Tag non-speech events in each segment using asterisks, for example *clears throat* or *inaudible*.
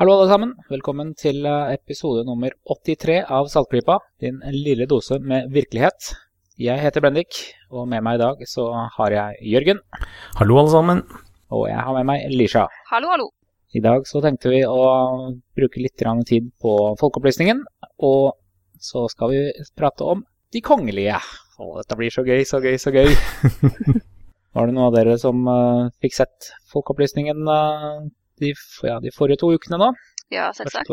Hallo alle sammen, velkommen til eh, episode nummer 83 av Saltklypa, din lille dose med virkelighet. Jeg heter Bendik, og med meg i dag så har jeg Jørgen, Hallo, alle sammen. og jeg har med meg Lisha. Hallo, hallo. I dag så tenkte vi å bruke litt tid på folkeopplysningen, og så skal vi prate om de kongelige. Å, dette blir så gøy, så gøy, så gøy. *laughs* Var det noen av dere som uh, fikk sett folkeopplysningen eh, de, ja, de forrige to ukene nå? Ja, selvsagt.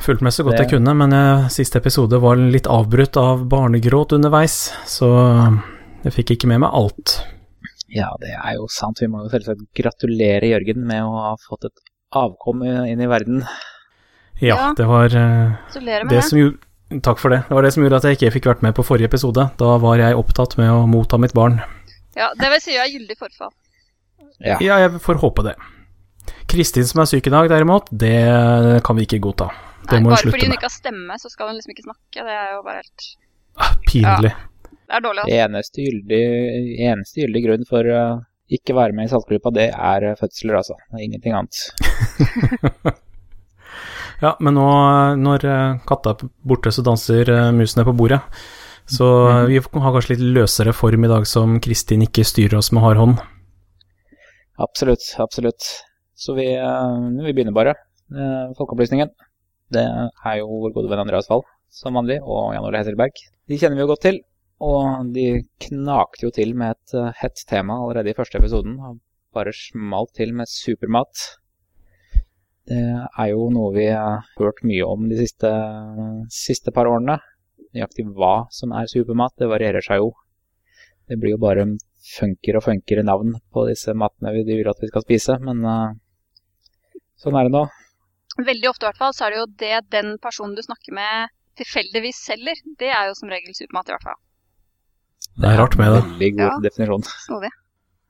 Fulgt? Med så godt Det- jeg kunne, men jeg, siste episode var litt avbrutt av barnegråt underveis, så jeg fikk ikke med meg alt. Ja, det er jo sant. Vi må jo selvsagt gratulere Jørgen med å ha fått et avkom inn i verden. Ja, det var eh, Gratulerer med det det. som gjorde Takk for det. Det var det som gjorde at jeg ikke fikk vært med på forrige episode. Da var jeg opptatt med å motta mitt barn. Ja, det vil si jeg er gyldig forfall. Ja. Ja, jeg får håpe det. Kristin som er syk i dag, derimot, det kan vi ikke godta. Det Nei, må bare fordi hun ikke har stemme, så skal hun liksom ikke snakke. Det er jo bare helt Ah, Pinlig. Det er dårlig, altså. Eneste gyldig, eneste gyldig grunn for å ikke være med i Saltgruppa, det er uh, fødsler, altså. Ingenting annet. *laughs* Ja, men nå når eh, katta er borte, så danser eh, musene på bordet. Så eh, vi har kanskje litt løsere form i dag som Kristin ikke styrer oss med hard hånd. Absolutt, absolutt. Så vi, uh, vi begynner bare. Uh, folkeopplysningen. Det er jo vår gode venn Andreas Wahl, som vanlig, og Jan Ole Hesselberg. De kjenner vi jo godt til, og de knakte jo til med et uh, hett tema allerede i første episoden. og Bare smalt til med supermat. Det er jo noe vi har hørt mye om de siste, siste par årene. Nøyaktig hva som er supermat, det varierer seg jo. Det blir jo bare funker og funkere navn på disse matene vi vil at vi skal spise, men eh, sånn er det nå. Veldig ofte i hvert fall, så er det jo det den personen du snakker med tilfeldigvis selger. Det er jo som regel supermat, i hvert fall. Det er rart med det. Veldig god Ja. definisjon. Snodig.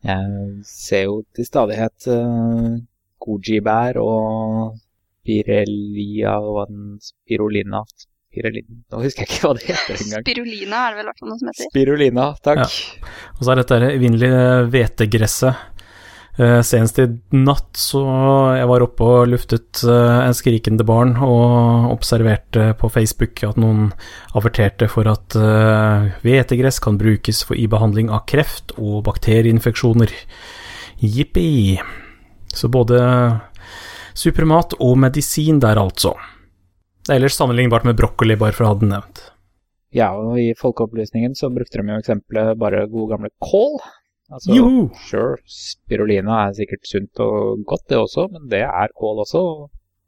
Jeg ser jo til stadighet uh, goji-bær og pirelia og spirulina. Spirulina. Nå husker jeg ikke hva det heter engang. Spirulina er det vel i hvert fall noe som heter. Spirulina, takk. Og så er dette det evinnelige hvetegresset. Eh, senest i natt så jeg var oppe og luftet eh, en skrikende barn, og observerte på Facebook at noen averterte for at eh, hvetegress kan brukes for, i behandling av kreft og bakterieinfeksjoner. Jippi. Så både supermat og medisin der, altså. Det er ellers sammenlignbart med brokkoli, bare for å ha den nevnt. Ja, og i folkeopplysningen så brukte de jo eksempelet bare gode gamle kål. Altså, Joho! Sure, spirulina er sikkert sunt og godt det også, men det er kål også.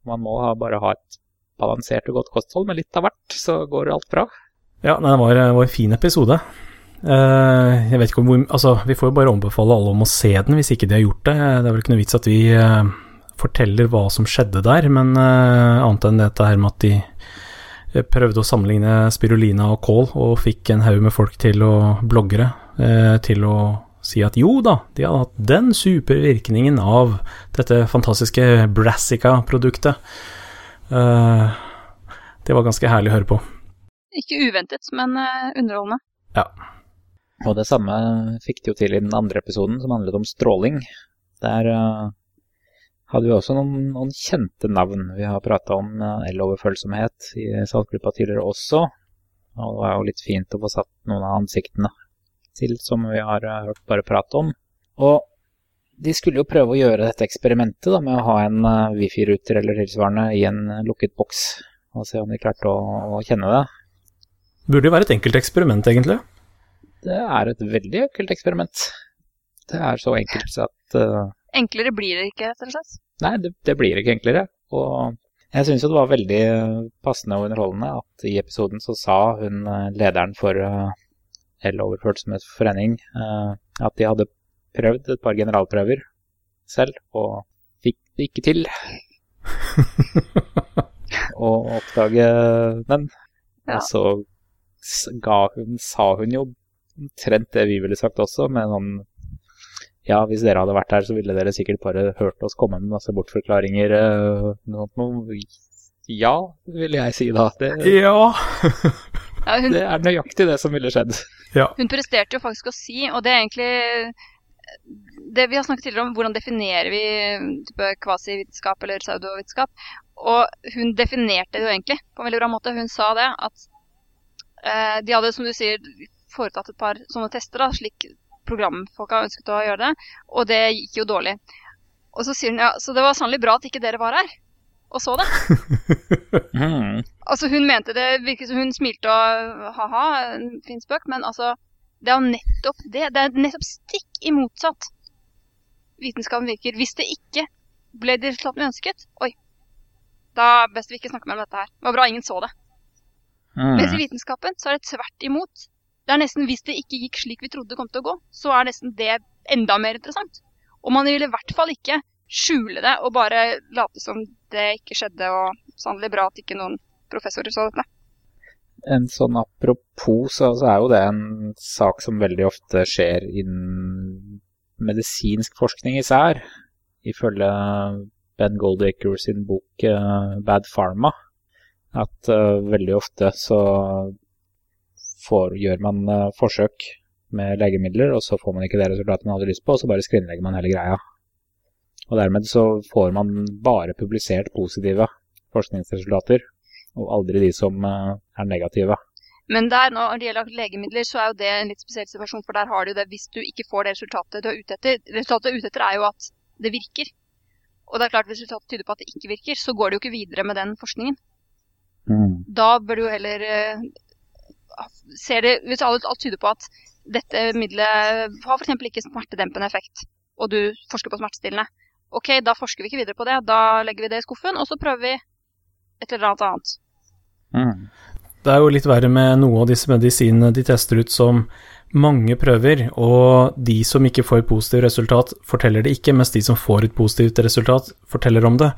Man må ha, bare ha et balansert og godt kosthold med litt av hvert, så går alt bra. Ja, nei, det var, var en fin episode. Uh, jeg vet ikke om hvor Altså, vi får jo bare ombefale alle om å se den hvis ikke de har gjort det. Det er vel ikke noe vits at vi uh, forteller hva som skjedde der, men uh, annet enn dette her med at de eh, prøvde å sammenligne spirulina og kål, og fikk en haug med folk til å bloggere eh, til å si at jo da, de hadde hatt den supervirkningen av dette fantastiske Brassica-produktet. Eh, det var ganske herlig å høre på. Ikke uventet, men underholdende. Ja. Og det samme fikk de jo til i den andre episoden, som handlet om stråling. Der eh, hadde vi også noen, noen kjente navn. Vi har prata om eloverfølsomhet i Saltgruppa tidligere også. Og det var jo litt fint å få satt noen av ansiktene til som vi har eh, hørt bare prate om. Og de skulle jo prøve å gjøre dette eksperimentet da, med å ha en eh, wifi-ruter eller tilsvarende i en lukket boks, og se om de klarte å, å kjenne det. Burde jo være et enkelt eksperiment, egentlig. Det er et veldig enkelt eksperiment. Det er så enkelt så at uh... Enklere blir det ikke, rett og slett. Nei, det, det blir ikke enklere. Og jeg syns jo det var veldig passende og underholdende at i episoden så sa hun lederen for uh, El-overfølsomhetsforening eh, at de hadde prøvd et par generalprøver selv, og fikk det ikke til *laughs* å oppdage den. Ja. Og så ga hun, sa hun jo omtrent det vi ville sagt også, med sånn Ja, hvis dere hadde vært her, så ville dere sikkert bare hørt oss komme med masse bortforklaringer. eh, noe, noe. Ja, ville jeg si da. Det, Ja. *laughs* Ja, hun, det er nøyaktig det som ville skjedd. ja. hun presterte jo faktisk å si, og det er egentlig det vi har snakket tidligere om, hvordan definerer vi type kvasivitenskap eller pseudovitenskap? Og hun definerte det jo egentlig på en veldig bra måte. Hun sa det at eh, de hadde, som du sier, foretatt et par sånne tester, da, slik programfolka ønsket å gjøre det, og det gikk jo dårlig. Og så sier hun ja, så det var sannelig bra at ikke dere var her og så det. *laughs* Mm. Altså hun mente det virket som hun smilte og ha-ha, en fin spøk, men altså det er jo nettopp det. Det er nettopp stikk i motsatt vitenskapen virker. Hvis det ikke ble de resultatene vi ønsket, oi, da er best vi ikke snakker mer om dette her. Det var bra ingen så det. Mm. Mens i vitenskapen så er det tvert imot. Det er nesten Hvis det ikke gikk slik vi trodde det kom til å gå, så er nesten det enda mer interessant. Og man vil i hvert fall ikke skjule det og bare late som det ikke skjedde, og sannelig bra at ikke noen professorer så dette. En sånn apropos, så, er jo det en sak som veldig ofte skjer innen medisinsk forskning især. Ifølge Ben Goldacre sin bok eh, Bad Pharma. At eh, veldig ofte så får, gjør man eh, forsøk med legemidler, og så får man ikke det resultatet man hadde lyst på, og så bare skrinlegger man hele greia. Og dermed så får man bare publisert positive forskningsresultater, og aldri de som eh, er negative. Men der, når det gjelder legemidler, så er jo det en litt spesiell situasjon, for der har du det hvis du ikke får det resultatet du er ute etter. Resultatet du er ute etter er jo at det virker. Og det er klart, hvis resultatet tyder på at det ikke virker, så går det jo ikke videre med den forskningen. Mm. Da bør du heller eh, ser det, Hvis alt, alt tyder på at dette middelet har f.eks. ikke smertedempende effekt, og du forsker på smertestillende, ok, da forsker vi ikke videre på det. Da legger vi det i skuffen, og så prøver vi et eller annet annet. Mm. Det er jo litt verre med noe av disse medisinene de tester ut som mange prøver, og de som ikke får et positivt resultat, forteller det ikke, mens de som får et positivt resultat, forteller om det.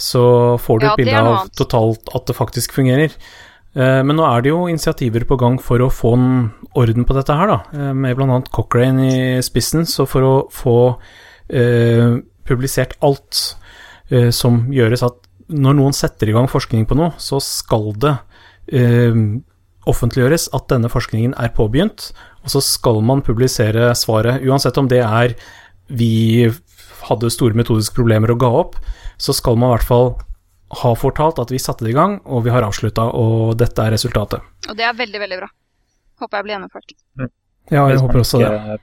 Så får du Ja, et bilde av annet. totalt at det faktisk fungerer. Eh, Men nå er det jo initiativer på gang for å få en orden på dette her, da, eh, med bl.a. Cochrane i spissen. Så for å få eh, publisert alt eh, som gjøres at når noen setter i gang forskning på noe, så skal det eh, offentliggjøres at denne forskningen er påbegynt, og så skal man publisere svaret, uansett om det er vi hadde store metodiske problemer og ga opp, så skal man i hvert fall ha fortalt at vi satte det i gang, og vi har avslutta, og dette er resultatet. Og det er veldig, veldig bra. Håper jeg blir gjennomført. Ja, jeg håper også det.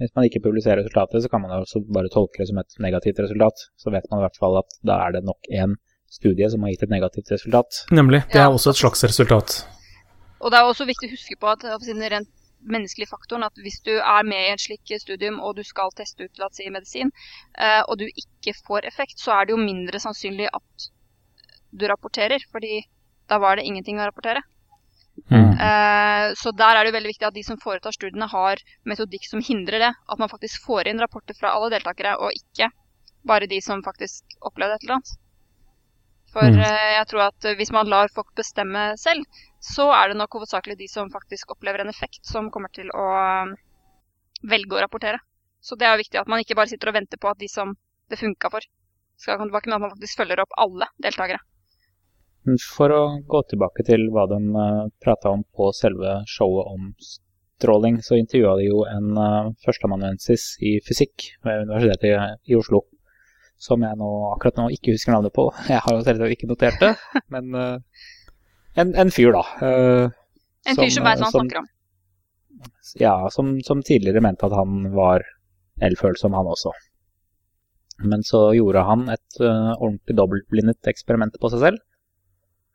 Hvis man ikke publiserer resultatet, så kan man også bare tolke det som et negativt resultat. Så vet man i hvert fall at da er det nok én studie som har gitt et negativt resultat. Nemlig. Det Ja. er også et slags resultat. Og det er også viktig å huske på at den rent menneskelige faktoren at hvis du er med i et slikt studium og du skal teste ut la oss si, medisin, eh, og du ikke får effekt, så er det jo mindre sannsynlig at du rapporterer, fordi da var det ingenting å rapportere. Mm. Eh, så der er det veldig viktig at de som foretar studiene har metodikk som hindrer det. At man faktisk får inn rapporter fra alle deltakere, og ikke bare de som faktisk opplevde et eller annet. For Mm. eh, jeg tror at hvis man lar folk bestemme selv, så er det nok hovedsakelig de som faktisk opplever en effekt, som kommer til å eh, velge å rapportere. Så det er viktig at man ikke bare sitter og venter på at de som det funka for, skal komme tilbake, men at man faktisk følger opp alle deltakere. Men For å gå tilbake til hva de uh, prata om på selve showet om stråling, så intervjua de jo en uh, førsteamanuensis i fysikk ved Universitetet i, i Oslo. Som jeg nå akkurat nå ikke husker navnet på. *laughs* Jeg har jo selvsagt ikke notert det. *laughs* Men uh, en, en fyr, da. uh, En fyr som veit hva han snakker om. Ja, som, som tidligere mente at han var elfølsom, han også. Men så gjorde han et uh, ordentlig dobbeltblindet eksperiment på seg selv.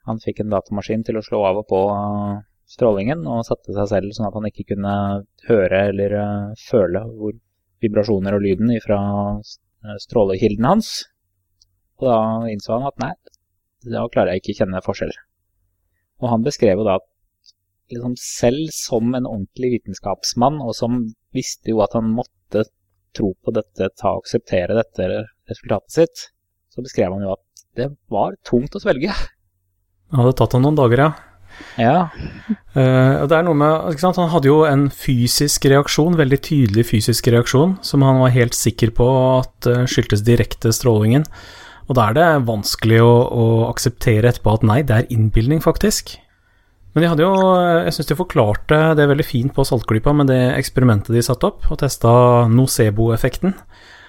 Han fikk en datamaskin til å slå av og på uh, strålingen, og satte seg selv sånn at han ikke kunne høre eller uh, føle hvor vibrasjoner og lyden fra strålekilden hans. Og da innså han at nei, da klarer jeg ikke kjenne forskjell. Og han beskrev jo da liksom selv som en ordentlig vitenskapsmann, og som visste jo at han måtte tro på dette, ta og akseptere dette resultatet sitt, så beskrev han jo at det var tungt å svelge. Det hadde tatt ham noen dager, ja. Ja, Uh, det er noe med, ikke sant? Han hadde jo en fysisk reaksjon, veldig tydelig fysisk reaksjon, som han var helt sikker på at eh, skyldtes direkte strålingen. Og da er det vanskelig å, å akseptere etterpå at nei, det er innbilning, faktisk. Men de hadde jo, jeg syns de forklarte det veldig fint på Saltklypa med det eksperimentet de satte opp, og testa nocebo-effekten.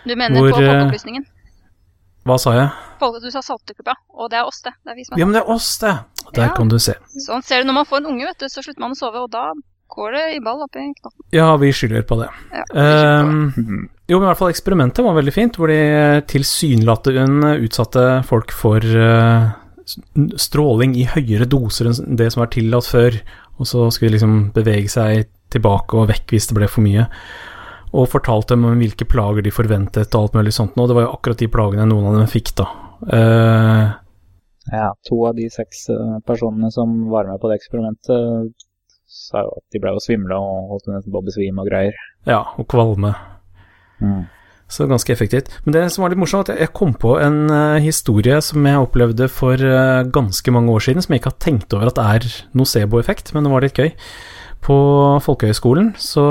Du mener Hvor, på eh, Folkeopplysningen? Hva sa jeg? Folk, du sa saltekuppa, og det er oss, det. Det er vi som er Ja, men det er oss, det! Der Ja. kan du se. Sånn ser du når man får en unge, vet du, så slutter man å sove, og da går det i ball oppi knotten. Ja, vi skylder på det. Ja, vi skylder på det. Um, jo, men i hvert fall eksperimentet var veldig fint, hvor de tilsynelatende utsatte folk for uh, stråling i høyere doser enn det som var tillatt før, og så skulle de liksom bevege seg tilbake og vekk hvis det ble for mye. Og fortalte dem om hvilke plager de forventet og alt mulig sånt, og det var jo akkurat de plagene noen av dem fikk, da. Uh, Ja, to av de seks eh, personene som var med på det eksperimentet, sa jo at de ble jo svimle og holdt nesten på å besvime og greier. ja, og kvalme. Så ganske effektivt. Men det som var litt morsomt, at jeg kom på en eh, historie som jeg opplevde for ganske mange år siden, som jeg ikke har tenkt over at er nocebo-effekt, men det var litt gøy. På folkehøyskolen så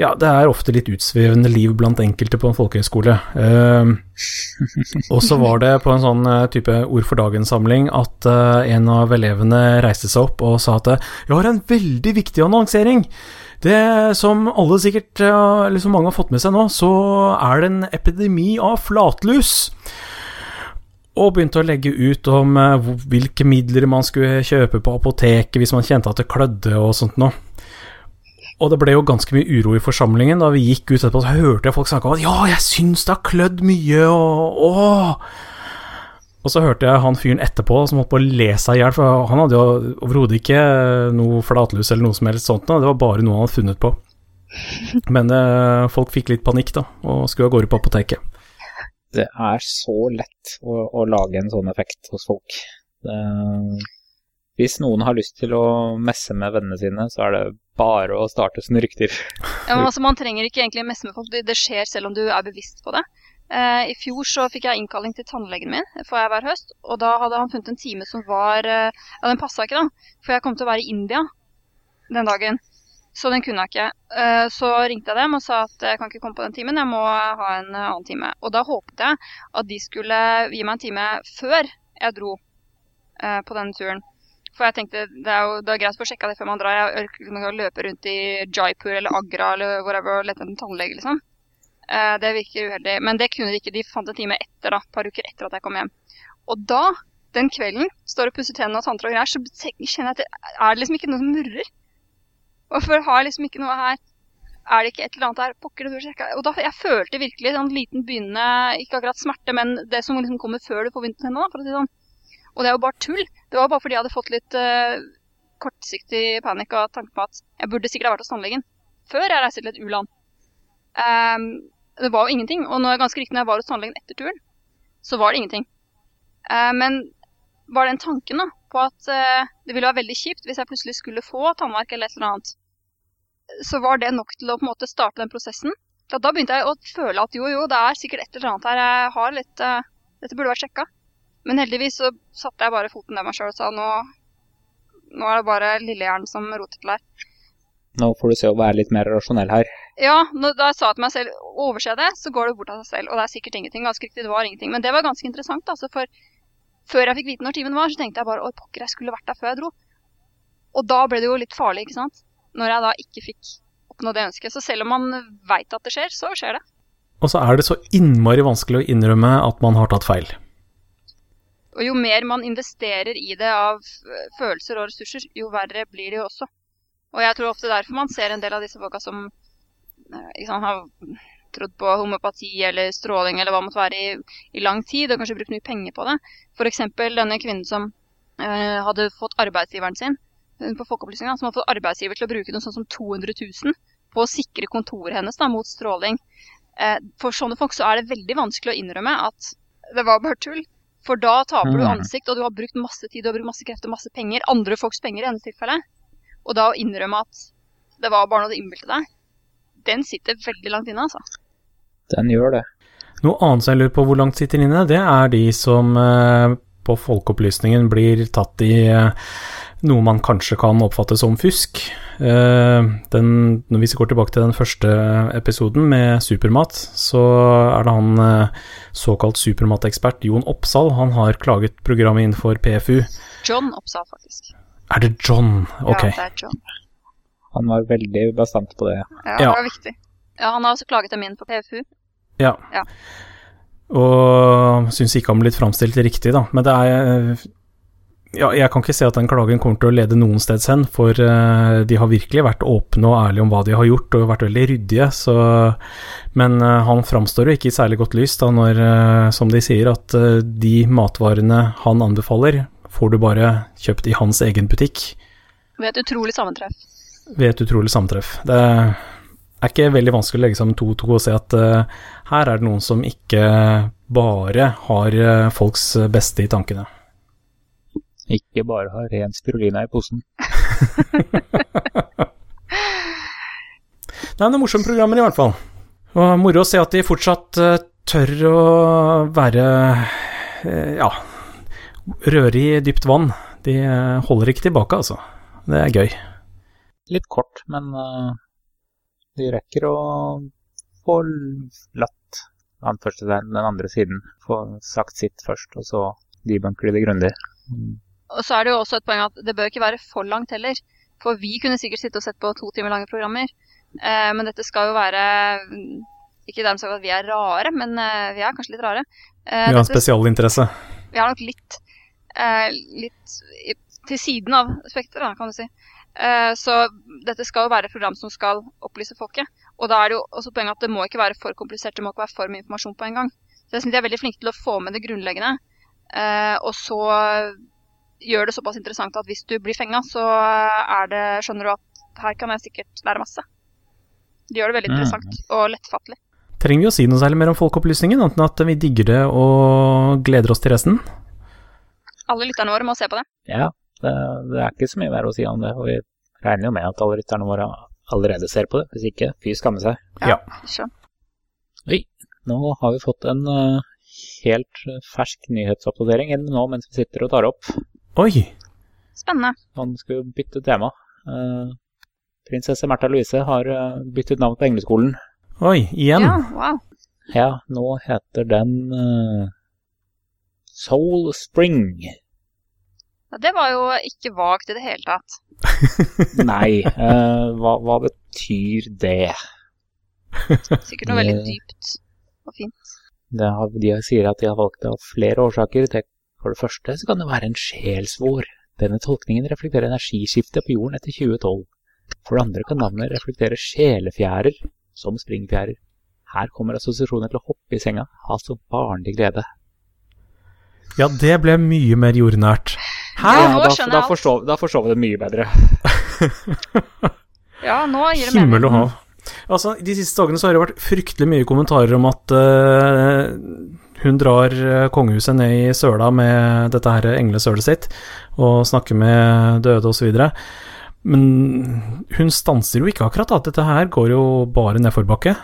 Ja, det er ofte litt utsvevende liv blant enkelte på en folkehøyskole. Eh, og så var det på en sånn eh, type Ord for dagen-samling at eh, en av elevene reiste seg opp og sa at eh, jeg har en veldig viktig annonsering. Det som alle sikkert, eh, eller som mange har fått med seg nå, så er det en epidemi av flatlus. Og begynte å legge ut om hvilke midler man skulle kjøpe på apoteket hvis man kjente at det klødde og sånt noe. Og det ble jo ganske mye uro i forsamlingen. Da vi gikk ut etterpå, så hørte jeg folk snakke om at ja, jeg syns det har klødd mye, og åh. Og så hørte jeg han fyren etterpå som holdt på å le seg i hjel, for han hadde jo overhodet ikke noe flatlus eller noe som helst sånt, det var bare noe han hadde funnet på. Men eh, folk fikk litt panikk, da, og skulle av gårde på apoteket. Det er så lett å, å lage en sånn effekt hos folk. Det, hvis noen har lyst til å messe med vennene sine, så er det bare å starte sine rykter. *laughs* Ja, men altså, Man trenger ikke egentlig messe med folk, det, skjer selv om du er bevisst på det. Eh, I fjor så fikk jeg innkalling til tannlegen min får jeg hver høst, og da hadde han funnet en time som var eh, Ja, den passa ikke, da, for jeg kom til å være i India den dagen. Så den kunne jeg ikke. Eh, så ringte jeg dem og sa at jeg kan ikke komme på den timen, jeg må ha en annen time. Og da håpet jeg at de skulle gi meg en time før jeg dro på denne turen. For jeg tenkte det er jo det er greit å få sjekka det før man drar. Jeg orker ikke å løpe rundt i Jaipur eller Agra eller whatever og lete etter en tannlege, liksom. Eh, det virker uheldig. Men det kunne de ikke. De fant en time etter, da. Et par uker etter at jeg kom hjem. Og da, den kvelden, står og pusser tennene og tanntråd og greier, så kjenner jeg at det er liksom ikke noe som murrer. Hvorfor har jeg liksom ikke noe her? Er det ikke et eller annet her? Pokker, du burde sjekke. Og da, jeg følte virkelig sånn liten begynnende, ikke akkurat smerte, men det som liksom kommer før du får vondt i for å si det sånn. Og det er jo bare tull. Det var bare fordi jeg hadde fått litt uh, kortsiktig panikk og tanke på at jeg burde sikkert ha vært hos tannlegen før jeg reiste til et u-land. Um, det var jo ingenting. Og når, ganske riktig når jeg var hos tannlegen etter turen, så var det ingenting. Uh, men var den tanken da, på at uh, det ville være veldig kjipt hvis jeg plutselig skulle få tannverk eller et eller annet, så var det nok til å på en måte starte den prosessen. Da begynte jeg å føle at jo, jo, det er sikkert et eller annet her. Jeg har litt uh, Dette burde vært sjekka. Men heldigvis så satte jeg bare foten ned meg sjøl og sa nå, nå er det bare lillehjernen som roter til her. Nå får du se å være litt mer rasjonell her. Ja, når, da jeg sa til meg selv overse det, så går det bort av seg selv. Og det er sikkert ingenting. Ganske riktig, det var ingenting. Men det var ganske interessant, altså. For før jeg fikk vite når timen var, så tenkte jeg bare oi, pokker, jeg skulle vært der før jeg dro. Og da ble det jo litt farlig, ikke sant. Når jeg da ikke fikk oppnå det ønsket. Så selv om man veit at det skjer, så skjer det. Og så er det så innmari vanskelig å innrømme at man har tatt feil. Og jo mer man investerer i det av følelser og ressurser, jo verre blir det jo også. Og jeg tror ofte derfor man ser en del av disse folka som øh, sant, har trodd på homopati eller stråling eller hva måtte være i, i lang tid, og kanskje brukt mye penger på det. F.eks. denne kvinnen som eh, hadde fått arbeidsgiveren sin øh, på Folkeopplysninga, som hadde fått arbeidsgiver til å bruke noe sånt som 200 000 på å sikre kontoret hennes da, mot stråling. Eh, for sånne folk så er det veldig vanskelig å innrømme at det var bare tull. For da taper du Mm. ansikt, og du har brukt masse tid, brukt masse krefter, masse penger. Andre folks penger i hennes tilfelle. Og da å innrømme at det var bare noe du innbilte deg, den sitter veldig langt inne, altså. Den gjør det. Noe annet som jeg lurer på hvor langt sitter inne, det er de som eh, på Folkeopplysningen blir tatt i eh, noe man kanskje kan oppfatte som fusk. Eh, den, når vi går tilbake til den første episoden med supermat, så er det han eh, såkalt supermatekspert Jon Oppsal. Han har klaget programmet innenfor PFU. John Oppsal, faktisk. Er det John? Ok. Ja, det er John. Han var veldig bastant på det. Ja, Ja. det var viktig. Ja, han har også klaget dem inn på PFU. Ja. Ja. Og syns ikke han blitt framstilt riktig, da. Men det er Ja, jeg kan ikke se at den klagen kommer til å lede noen steds hen, for uh, de har virkelig vært åpne og ærlige om hva de har gjort, og vært veldig ryddige, så Men uh, han framstår jo ikke i særlig godt lys, da, når, uh, som de sier, at de matvarene han anbefaler, får du bare kjøpt i hans egen butikk Ved et utrolig sammentreff. ved et utrolig sammentreff. Det er ikke veldig vanskelig å legge sammen to og to og se at her er det noen som ikke bare har folks beste i tankene. Ikke bare ha ren spirulina i posen. *laughs* Nei, Det er morsomme programmer i hvert fall. Og moro å se at de fortsatt eh, tør å være eh, ja, røre i dypt vann. De eh, holder ikke tilbake, altså. Det er gøy. Litt kort, men de rekker å få latt den andre siden. Få sagt sitt først, og så debunker de det grundig. Og så er det jo også et poeng at det bør ikke være for langt heller. For vi kunne sikkert sitte og sett på to timer lange programmer. Eh, men dette skal jo være mm, Ikke dermed sagt at vi er rare, men eh, vi er kanskje litt rare. Eh, Vi har en spesialinteresse. vi har nok litt, eh, litt i, til siden av spekteret, kan du si. Eh, så dette skal jo være et program som skal opplyse folket. Og da er det jo også poenget at det må ikke være for komplisert, det må ikke være for mye informasjon på en gang. Så jeg synes de er veldig flinke til å få med det grunnleggende. Eh, og så gjør det såpass interessant at hvis du blir fenga, så er det, skjønner du at her kan jeg sikkert lære masse. Det gjør det veldig Mm. interessant og lettfattelig. Trenger vi å si noe særlig mer om folkeopplysningen, annet enn at vi digger det og gleder oss til resten? Alle lytterne våre må se på det. Ja, det, det er ikke så mye mer å si om det. Og vi regner jo med at alle lytterne våre allerede ser på det. Hvis ikke, fy skamme seg. Ja. Skjønn. Nå har vi fått en eh, helt fersk nyhetsoppdatering nå mens vi sitter og tar opp. Oi! Spennende. Han skulle bytte tema. Eh, prinsesse Märtha Louise har eh, byttet navn på engleskolen. Oi, igjen. Ja, wow. Ja, nå heter den eh, Soul Spring. Ja, det var jo ikke vagt i det hele tatt. *laughs* Nei, uh, hva, hva betyr det? Sikkert noe veldig dypt og fint. det har, de sier at de har valgt det av flere årsaker. Det, for det første så kan det være en sjelsvår. Denne tolkningen reflekterer energiskiftet på jorden etter 2012. For det andre kan navnet reflektere sjelefjærer, som springfjærer. Her kommer assosiasjoner til å hoppe i senga, ha så barnlig glede. Ja, det ble mye mer jordnært. Hæ? Ja, da, da, forstår, da forstår vi det mye bedre. *laughs* Ja, nå gir det mening. Himmel og hav. Altså, De siste dagene så har det vært fryktelig mye kommentarer om at eh, hun drar eh, kongehuset ned i søla med dette her englesølet sitt, og snakker med døde osv. Men hun stanser jo ikke akkurat, da. Dette her går jo bare nedforbakke.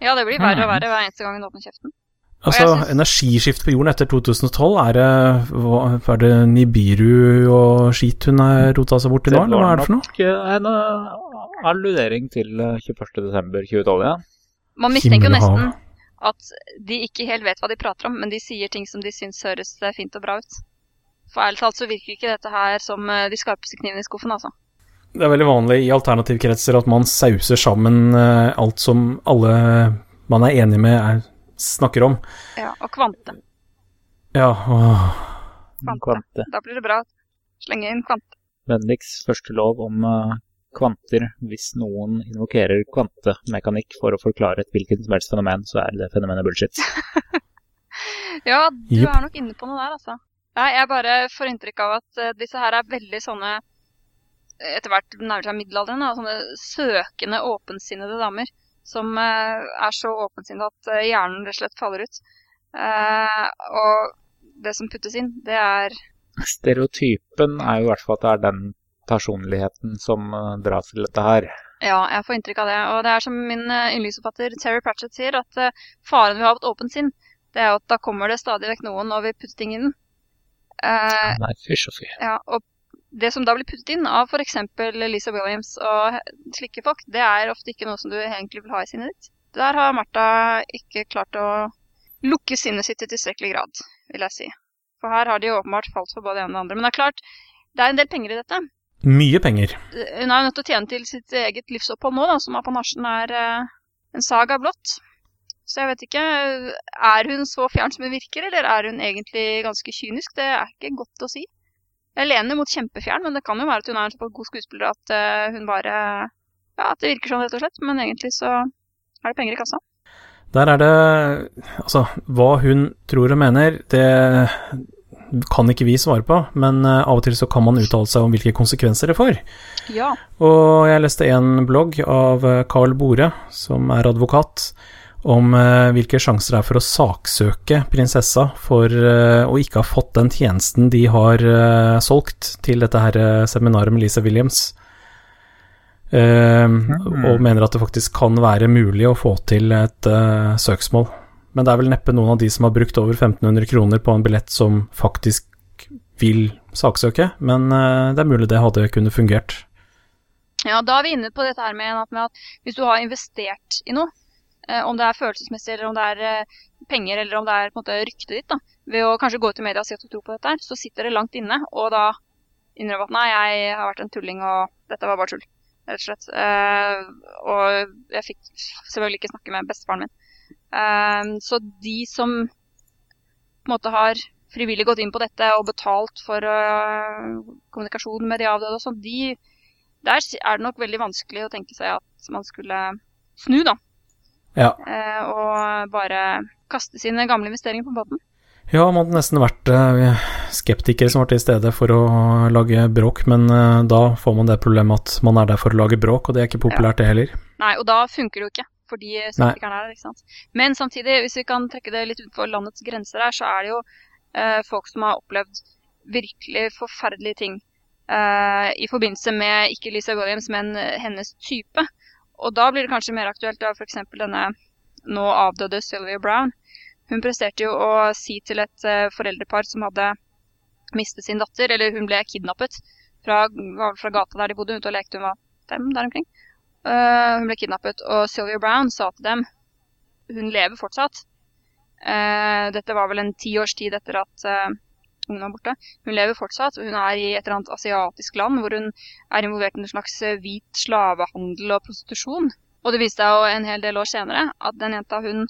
Ja, det blir verre og Mm. verre hver eneste gang hun åpner kjeften. Altså, synes- energiskift på jorden etter 2012, er det, hva, er det Nibiru og skit hun har rota seg bort i nå, eller hva er det for noe? nok eh, en uh, alludering til eh, 21.12.2012, ja. Man mistenker jo nesten at de ikke helt vet hva de prater om, men de sier ting som de syns høres eh, fint og bra ut. For ærlig talt så virker ikke dette her som eh, de skarpeste knivene i skuffen, altså. Det er veldig vanlig i alternativkretser at man sauser sammen eh, alt som alle man er enig med, er, snakker om. Ja, Og kvante. Ja, åh. Kvante. Kvante. Da blir det bra. Slenge inn kvante. Vennligst første lov om kvanter. Hvis noen invokerer kvantemekanikk for å forklare et hvilket som helst fenomen, så er det fenomenet bullshit. *laughs* Ja, du er nok inne på noe der, altså. Nei, jeg bare får inntrykk av at eh, disse her er veldig sånne eh, etter hvert nærmer seg middelalderen, da, sånne søkende, åpensinnede damer. Som eh, er så åpensinnede at hjernen rett og slett faller ut. Eh, og det som puttes inn, det er Stereotypen er jo i hvert fall at det er den personligheten som eh, dras til dette her. Ja, jeg får inntrykk av det. Og det er som min eh, yndlingsforfatter Terry Pratchett sier, at eh, faren ved å ha et åpent sinn, det er at da kommer det stadig vekk noen og vil putte ting inn. Eh, Nei, fysj og fy. Ja, og det som da blir puttet inn av f.eks. Lisa Williams og slike folk, det er ofte ikke noe som du egentlig vil ha i sinnet ditt. Der har Martha ikke klart å lukke sinnet sitt i tilstrekkelig grad, vil jeg si. For her har de åpenbart falt for både det ene og det andre. Men det er klart, det er en del penger i dette. Mye penger. Hun er jo nødt til å tjene til sitt eget livsopphold nå, da, som apanasjen er eh, en saga blått. Så jeg vet ikke Er hun så fjern som hun virker, eller er hun egentlig ganske kynisk? Det er ikke godt å si. Jeg lener mot kjempefjern, men det kan jo være at hun er en såpass god skuespiller at eh, hun bare Ja, at det virker sånn, rett og slett. Men egentlig så er det penger i kassa. Der er det Altså, hva hun tror og mener, det kan ikke vi svare på, men uh, av og til så kan man uttale seg om hvilke konsekvenser det får. Ja. Og jeg leste en blogg av uh, Carl Bore, som er advokat, om uh, hvilke sjanser det er for å saksøke prinsessa for å ikke ha fått den tjenesten de har solgt til dette her seminaret med Lisa Williams. Mm. Og mener at det faktisk kan være mulig å få til et søksmål. Men det er vel neppe noen av de som har brukt over 1500 kroner på en billett som faktisk vil saksøke, men uh, det er mulig det hadde kunne fungert. Ja, da er vi inne på dette her med at, hvis du har investert i noe, uh, om det er følelsesmessig eller om det er uh, penger eller om det er på en måte ryktet ditt, da, ved å kanskje gå ut i media og si at du tror på dette, her, så sitter det langt inne, og da innrømmer at nei, jeg har vært en tulling og dette var bare tull, rett og slett. og jeg fikk selvfølgelig ikke snakke med bestefaren min. Um, så de som på en måte har frivillig gått inn på dette og betalt for uh, kommunikasjon med de avdøde og sånn, de, der er det nok veldig vanskelig å tenke seg at man skulle snu, da. Ja. Uh, og bare kaste sine gamle investeringer på båten. Ja, man hadde nesten vært uh, skeptikere som var til stede for å lage bråk, men da får man det problemet at man er der for å lage bråk, og det er ikke populært, det heller. Nei, og da funker det jo ikke fordi skeptikerne er der. ikke sant? Men samtidig, hvis vi kan trekke det litt utenfor landets grenser her, så er det jo eh, folk som har opplevd virkelig forferdelige ting eh, i forbindelse med ikke Lisa Williams, men hennes type. Og da blir det kanskje mer aktuelt da f.eks. denne nå avdøde Sylvia Brown. Hun presterte jo å si til et uh, foreldrepar som hadde mistet sin datter, eller hun ble kidnappet fra, fra gata der de bodde, ute og lekte hun var fem der omkring. Uh, hun ble kidnappet, og Sylvia Brown sa til dem Hun lever fortsatt. Uh, dette var vel en ti års tid etter at uh, ungen var borte. Hun lever fortsatt. Hun er i et eller annet asiatisk land hvor hun er involvert i en slags hvit slavehandel og prostitusjon. Og det viste seg jo en hel del år senere at den jenta hun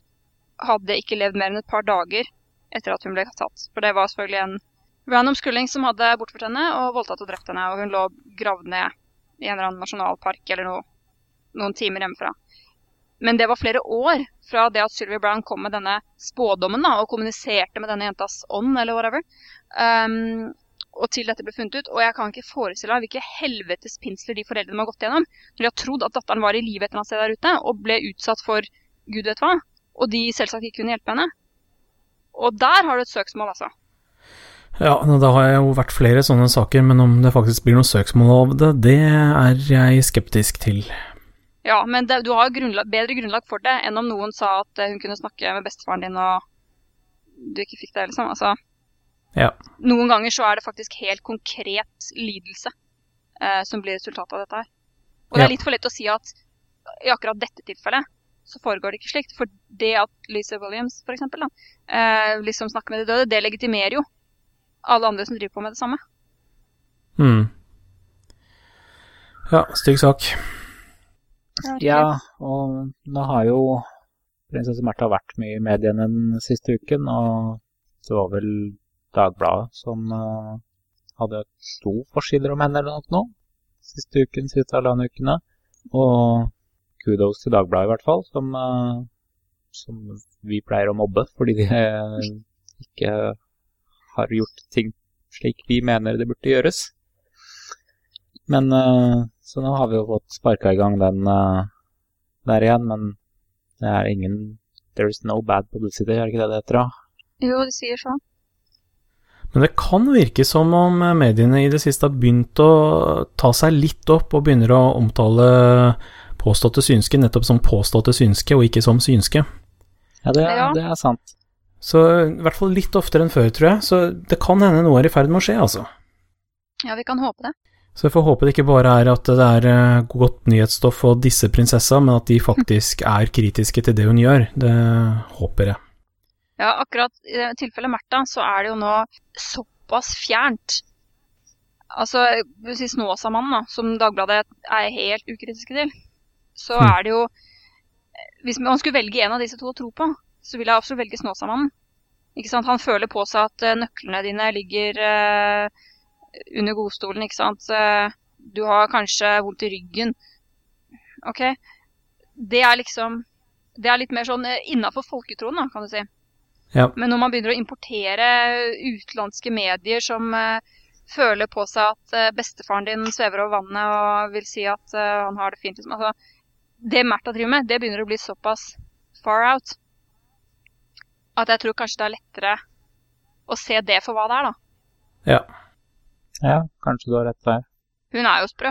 hadde ikke levd mer enn et par dager etter at hun ble tatt. For det var selvfølgelig en random skulling som hadde bortført henne og voldtatt og drept henne. Og hun lå gravd ned i en eller annen nasjonalpark eller noe noen timer hjemmefra. Men det var flere år fra det at Sylvie Brown kom med denne spådommen da, og kommuniserte med denne jentas ånd, eller whatever, um, og til dette ble funnet ut. Og jeg kan ikke forestille meg hvilke helvetes pinsler de foreldrene har gått gjennom når de har trodd at datteren var i live et eller annet sted der ute og ble utsatt for gud vet hva, og de selvsagt ikke kunne hjelpe henne. Og der har du et søksmål, altså. Ja, da har jeg jo vært flere sånne saker, men om det faktisk blir noe søksmål av det, det er jeg skeptisk til. Ja, men det, du har grunnlag, bedre grunnlag for det enn om noen sa at hun kunne snakke med bestefaren din og du ikke fikk det, liksom. Altså, ja. Noen ganger så er det faktisk helt konkret lidelse eh, som blir resultatet av dette her. Og det er litt for lett å si at i akkurat dette tilfellet så foregår det ikke slikt. For det at Lisa Williams for eksempel, da, eh, liksom snakker med de døde, det legitimerer jo alle andre som driver på med det samme. Mm. Ja, stygg sak. Ja, og nå har jo prinsesse Märtha vært mye i mediene den siste uken, og det var vel Dagbladet som uh, hadde to forsider om henne eller noe nå. Siste uken, siste halvannen ukene. Og kudos til Dagbladet i hvert fall, som, uh, som vi pleier å mobbe fordi de uh, ikke har gjort ting slik vi mener det burde gjøres. Men så nå har vi jo fått sparka i gang den uh, der igjen, men det er ingen There is no bad publicity, er det ikke det det heter? da? Jo, de sier sånn. Men det kan virke som om mediene i det siste har begynt å ta seg litt opp og begynner å omtale påståtte synske nettopp som påståtte synske, og ikke som synske. Ja, det, ja. det er sant. Så i hvert fall litt oftere enn før, tror jeg. Så det kan hende noe er i ferd med å skje, altså. Ja, vi kan håpe det. Så jeg får håpe det ikke bare er at det er eh, godt nyhetsstoff og disse prinsessa, men at de *laughs* faktisk er kritiske til det hun gjør. Det håper jeg. Ja, akkurat i tilfellet Märtha så er det jo nå såpass fjernt Altså, si Snåsamannen, som Dagbladet er helt ukritiske til, så Mm. er det jo Hvis man skulle velge en av disse to å tro på, så ville jeg absolutt velge Snåsamannen. Ikke sant? Han føler på seg at eh, nøklene dine ligger eh, under godstolen, ikke sant. Eh, du har kanskje vondt i ryggen. OK? Det er liksom Det er litt mer sånn uh, innafor folketroen, da, kan du si. Ja. Men når man begynner å importere utenlandske medier som eh, føler på seg at eh, bestefaren din svever over vannet og vil si at eh, han har det fint liksom. altså, Det Märtha driver med, det begynner å bli såpass far out at jeg tror kanskje det er lettere å se det for hva det er, da. Ja. Ja, kanskje du har rett der. Hun er jo sprø.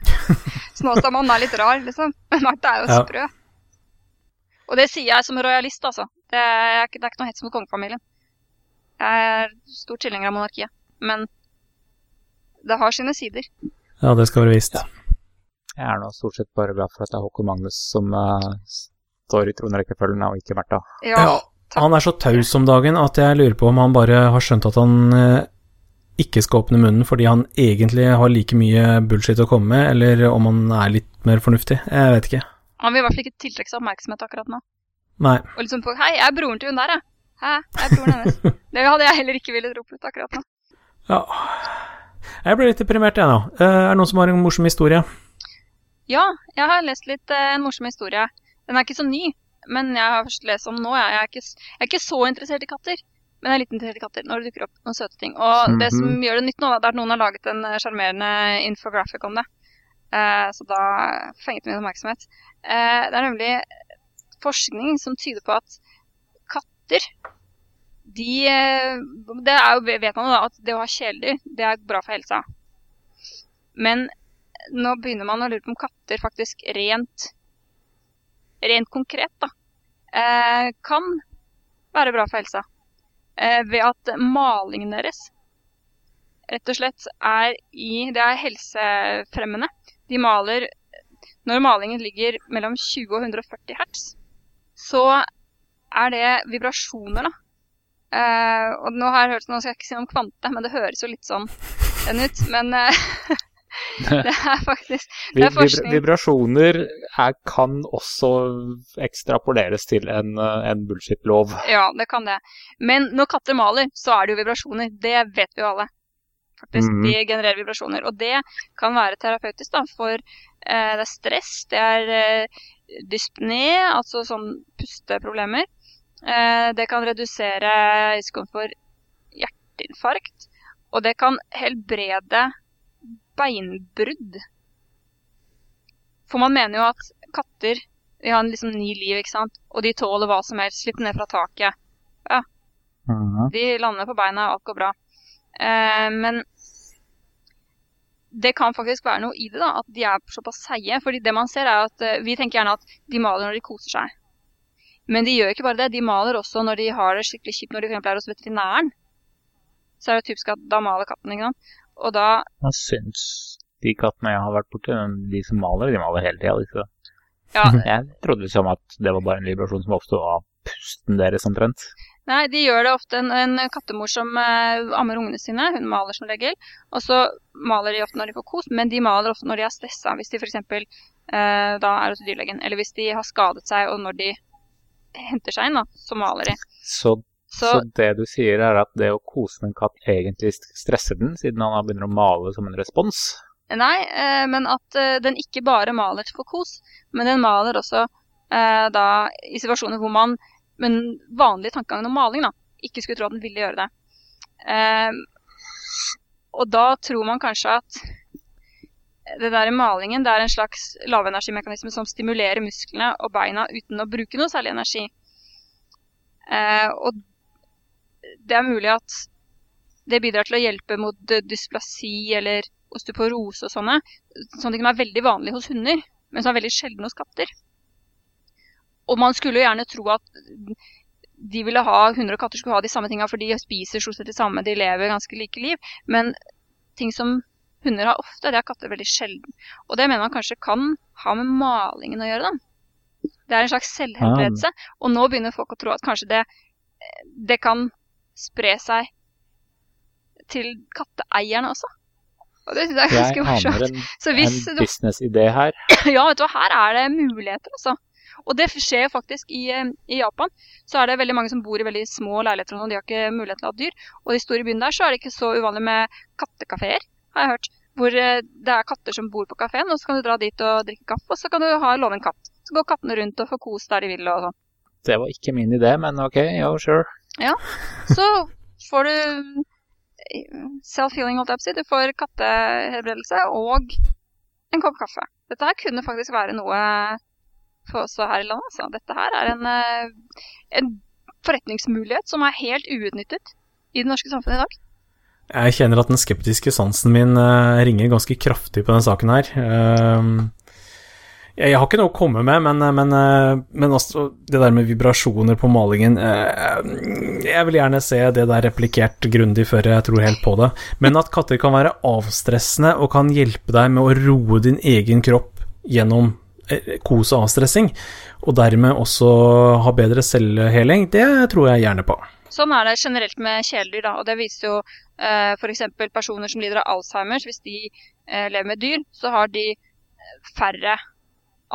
*laughs* Snåsamannen er litt rar, liksom. Men Martha er jo Ja. sprø. Og det sier jeg som rojalist, altså. Det er, det er ikke noe hets mot kongefamilien. Jeg er stor tilhenger av monarkiet. Men det har sine sider. ja, det skal være visst. Jeg er nå stort sett bare glad for at det er Håkon Magnus som uh, står i tronrekkefølgen, og ikke Märtha. Ja, Ja. Han er så taus om dagen at jeg lurer på om han bare har skjønt at han eh, ikke skal åpne munnen fordi han egentlig har like mye bullshit å komme med, eller om han er litt mer fornuftig. Jeg vet ikke. Han vil i hvert fall ikke tiltrekke seg oppmerksomhet akkurat nå. Nei. Og liksom på Hei, jeg er broren til hun der, jeg. Hæ, jeg er broren hennes. *laughs* Det hadde jeg heller ikke villet rope ut akkurat nå. Ja. Jeg ble litt deprimert, jeg nå. Eh, Er det noen som har en morsom historie? Ja, jeg har lest litt eh, en morsom historie. Den er ikke så ny, men jeg har først lest om den nå. Jeg er, ikke, jeg er ikke så interessert i katter, men jeg er litt interessert i katter når det dukker opp noen søte ting. Og det som Mhm. gjør det nytt nå, det er at noen har laget en eh, sjarmerende infographic om det. Eh, så da fenget min oppmerksomhet. Eh, det er nemlig forskning som tyder på at katter de eh, Det er jo, vet man jo da, at det å ha kjæledyr, det er bra for helsa. Men nå begynner man å lure på om katter faktisk rent rent konkret da, eh, kan være bra for helsa. Eh, ved at malingen deres rett og slett er i Det er helsefremmende. De maler Når malingen ligger mellom 20 og 140 hertz, så er det vibrasjoner, da. Eh, og nå har jeg hørt, nå skal jeg ikke si om kvante, men det høres jo litt sånn den *laughs* ut. Men eh, *laughs* *laughs* det er faktisk Det er forskning. vibrasjoner er, kan også ekstrapoleres til en, eh, en bullshit-lov. Ja, det kan det. Men når katter maler, så er det jo vibrasjoner. Det vet vi jo alle. Faktisk, mm. De genererer vibrasjoner. Og det kan være terapeutisk, da, for eh, det er stress, det er eh, dyspné, altså sånn pusteproblemer. Eh, det kan redusere risikoen for hjerteinfarkt. Og det kan helbrede beinbrudd. For man mener jo at katter de har liksom ni liv, ikke sant? Og de tåler hva som helst. Slipp ned fra taket. Ja. De lander på beina, alt går bra. Eh, men det kan faktisk være noe i det, da, at de er såpass seige. fordi det man ser er at eh, Vi tenker gjerne at de maler når de koser seg. Men de gjør ikke bare det. De maler også når de har det skikkelig kjipt, når de for er hos veterinæren. Så er det typisk at da maler katten, ikke sant. Og da Jeg syns de kattene jeg har vært borti, de som maler, de maler hele tida. Ja, *laughs* Jeg trodde liksom at det var bare en vibrasjon som oppsto av pusten deres omtrent. Nei, de gjør det ofte. En, en kattemor som eh, ammer ungene sine, hun maler som regel. Og så maler de ofte når de får kos, men de maler ofte når de er stressa. Hvis de f.eks. Eh, da er hos dyrlegen. Eller hvis de har skadet seg, og når de henter seg inn, da, så maler de. Så, Så, så det du sier er at det å kose med en katt egentlig stresser den, siden han begynner å male som en respons? nei, eh, men at eh, den ikke bare maler for kos, men den maler også eh, da i situasjoner hvor man med den vanlige tankegangen om maling da, ikke skulle tro at den ville gjøre det. Eh, og da tror man kanskje at det der malingen det er en slags lavenergimekanisme som stimulerer musklene og beina uten å bruke noe særlig energi. Eh, og det er mulig at det bidrar til å hjelpe mot dysplasi eller osteoporose og sånne, sånne ting som er veldig vanlig hos hunder, men som er veldig sjelden hos katter. Og man skulle jo gjerne tro at de ville ha, hunder og katter skulle ha de samme tingene, for de spiser stort sett det samme, de lever ganske like liv. Men ting som hunder har ofte, det har katter veldig sjelden. Og det mener man kanskje kan ha med malingen å gjøre, da. Det er en slags selvhelbredelse. Og nå begynner folk å tro at kanskje det, det kan spre seg til katteeierne også. Og det synes jeg er Jeg ganske aner morsomt. en, *laughs* Så hvis en du businessidé her. *clears throat* Ja, vet du hva, her er det muligheter, altså. Og det skjer jo faktisk i, eh, i Japan. Så er det veldig mange som bor i veldig små leiligheter og sånn, de har ikke mulighet til å ha dyr. Og i store byene der så er det ikke så uvanlig med kattekafeer, har jeg hørt. Hvor eh, det er katter som bor på kafeen, og så kan du dra dit og drikke kaffe, og så kan du ha låne en katt. Så går kattene rundt og får kos der de vil og sånn. Det var ikke min idé, men ok, jo, sure. Så får du eh, self-healing, holdt jeg på å si. Du får kattehelbredelse og en kopp kaffe. Dette her kunne faktisk være noe for oss her i landet. Altså. Dette her er en, eh, en forretningsmulighet som er helt uutnyttet i det norske samfunnet i dag. Jeg kjenner at den skeptiske sansen min eh, ringer ganske kraftig på denne saken her. Jeg, har ikke noe å komme med, men, eh, men, eh, men altså, det der med vibrasjoner på malingen eh, Jeg vil gjerne se det der replikert grundig før jeg tror helt på det. Men at katter kan være avstressende og kan hjelpe deg med å roe din egen kropp gjennom kos og avstressing, og dermed også ha bedre selvheling, det tror jeg gjerne på. Sånn er det generelt med kjæledyr, da. Og det viser jo eh, f.eks. personer som lider av Alzheimers. Hvis de lever med dyr, så har de færre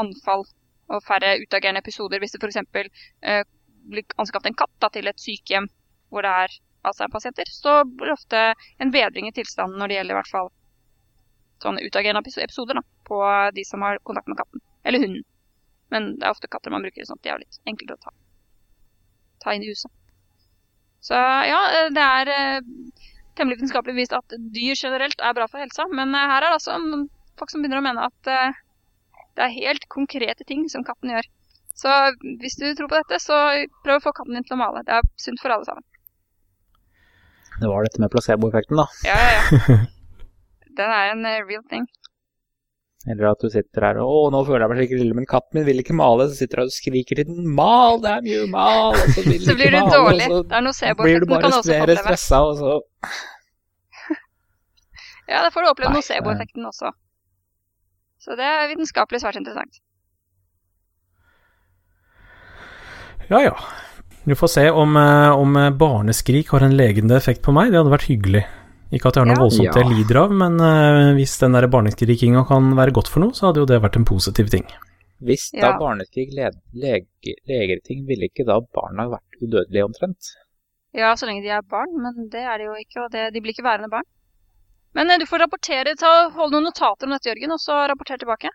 anfall og færre utagerende episoder. Hvis det f.eks. Eh, blir anskaffet en katt da, til et sykehjem hvor det er Alzheimer-pasienter, så blir det ofte en bedring i tilstanden når det gjelder i hvert fall sånne utagerende episoder da, på de som har kontakt med katten. Eller hunden. Men det er ofte katter man bruker, sånn at de er litt enklere å ta, ta inn i huset. Så ja, eh, det er eh, temmelig vitenskapelig vist at dyr generelt er bra for helsa. Men eh, her er det altså folk som begynner å mene at eh, det er helt konkrete ting som katten gjør. Så hvis du tror på dette, så prøv å få katten din til å male. Det er sunt for alle sammen. Det var dette med placeboeffekten, da. Ja, ja, ja. *laughs* Den er en eh, real thing. Eller at du sitter her og 'Å, nå føler jeg meg skikkelig ille, men katten min vil ikke male.' Så sitter du og skriker til den 'Mal, det er mye mal!' Og så vil *laughs* Så blir du male, dårlig. Det er så blir du bare mer stressa, og så *laughs* Ja, da får du oppleve nocebo-effekten også. Så det er vitenskapelig svært interessant. Ja ja. Du får se om, eh, om eh, barneskrik har en legende effekt på meg. Det hadde vært hyggelig. Ikke at jeg har noe Ja. voldsomt jeg lider av, men eh, hvis den der barneskrikinga kan være godt for noe, så hadde jo det vært en positiv ting. Hvis da Ja. barneskrik leger ting, ville ikke da barna vært udødelige omtrent? Ja, så lenge de er barn, men det er de jo ikke, og det, de blir ikke værende barn. Men eh, du får rapportere, ta, hold noen notater om dette, Jørgen, og så rapporter tilbake.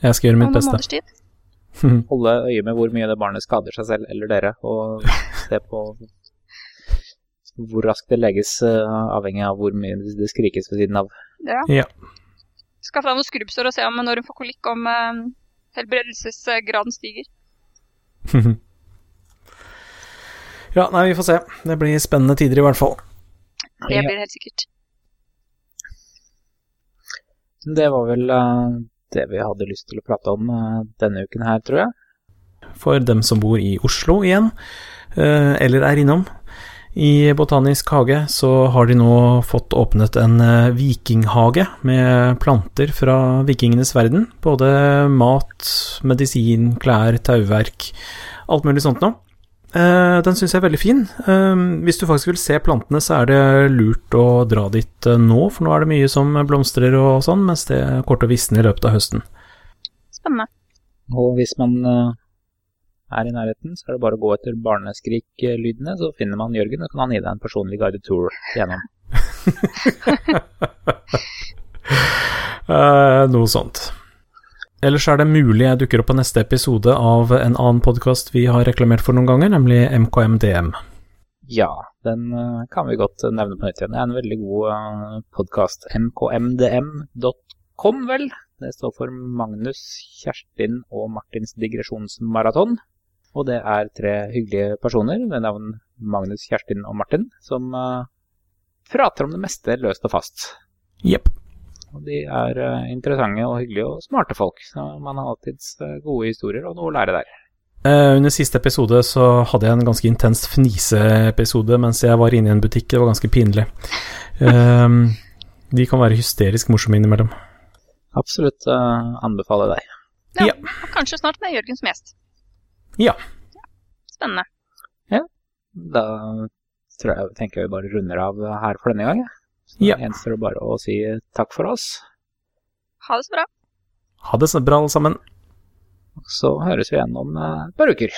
Jeg skal gjøre mitt beste. *laughs* Holde øye med hvor mye det barnet skader seg selv eller dere, og se på hvor raskt det legges, eh, avhengig av hvor mye det skrikes ved siden av. Ja. Ja. Skaff deg noen skrubbsår og se om når hun får kolikk, om eh, helbredelsesgraden stiger. *laughs* ja, nei, vi får se. Det blir spennende tider i hvert fall. Det blir det helt sikkert. Det var vel eh, det vi hadde lyst til å prate om eh, denne uken her, tror jeg. For dem som bor i Oslo igjen, eh, eller er innom. I Botanisk hage så har de nå fått åpnet en vikinghage med planter fra vikingenes verden. Både mat, medisin, klær, tauverk, alt mulig sånt noe. Eh, Den syns jeg er veldig fin. Eh, Hvis du faktisk vil se plantene, så er det lurt å dra dit eh, nå, for nå er det mye som blomstrer og sånn, mens det kommer til å visne i løpet av høsten. Spennende. Og hvis man eh, er i nærheten, så er det bare å gå etter barneskriklydene, så finner man Jørgen, og kan han gi deg en personlig guided tour gjennom. *laughs* Noe sånt. Ellers er det mulig jeg dukker opp på neste episode av en annen podkast vi har reklamert for noen ganger, nemlig MKMDM. Ja, den eh, kan vi godt eh, nevne på nytt igjen. Det er en veldig god uh, podkast. mkmdm.com, vel? Det står for Magnus, Kjerstin og Martins digresjonsmaraton. Og det er tre hyggelige personer ved navn Magnus, Kjerstin og Martin, som eh, prater om det meste løst og fast. Jepp. Og de er eh, interessante og hyggelige og smarte folk, så man har alltids eh, gode historier og noe å lære der. Eh, under siste episode så hadde jeg en ganske intens fniseepisode mens jeg var inne i en butikk. Det var ganske pinlig. De kan være hysterisk morsomme innimellom. Absolutt uh, anbefaler deg. Ja, Ja. Og kanskje snart med Jørgen som gjest. Ja. Spennende. Ja. Da tror jeg, tenker jeg vi bare runder av her for denne gang. jeg. Så Ja. det gjenstår det bare å si takk for oss. Ha det så bra. Ha det så bra, alle sammen. Så høres vi igjen om eh, et par uker.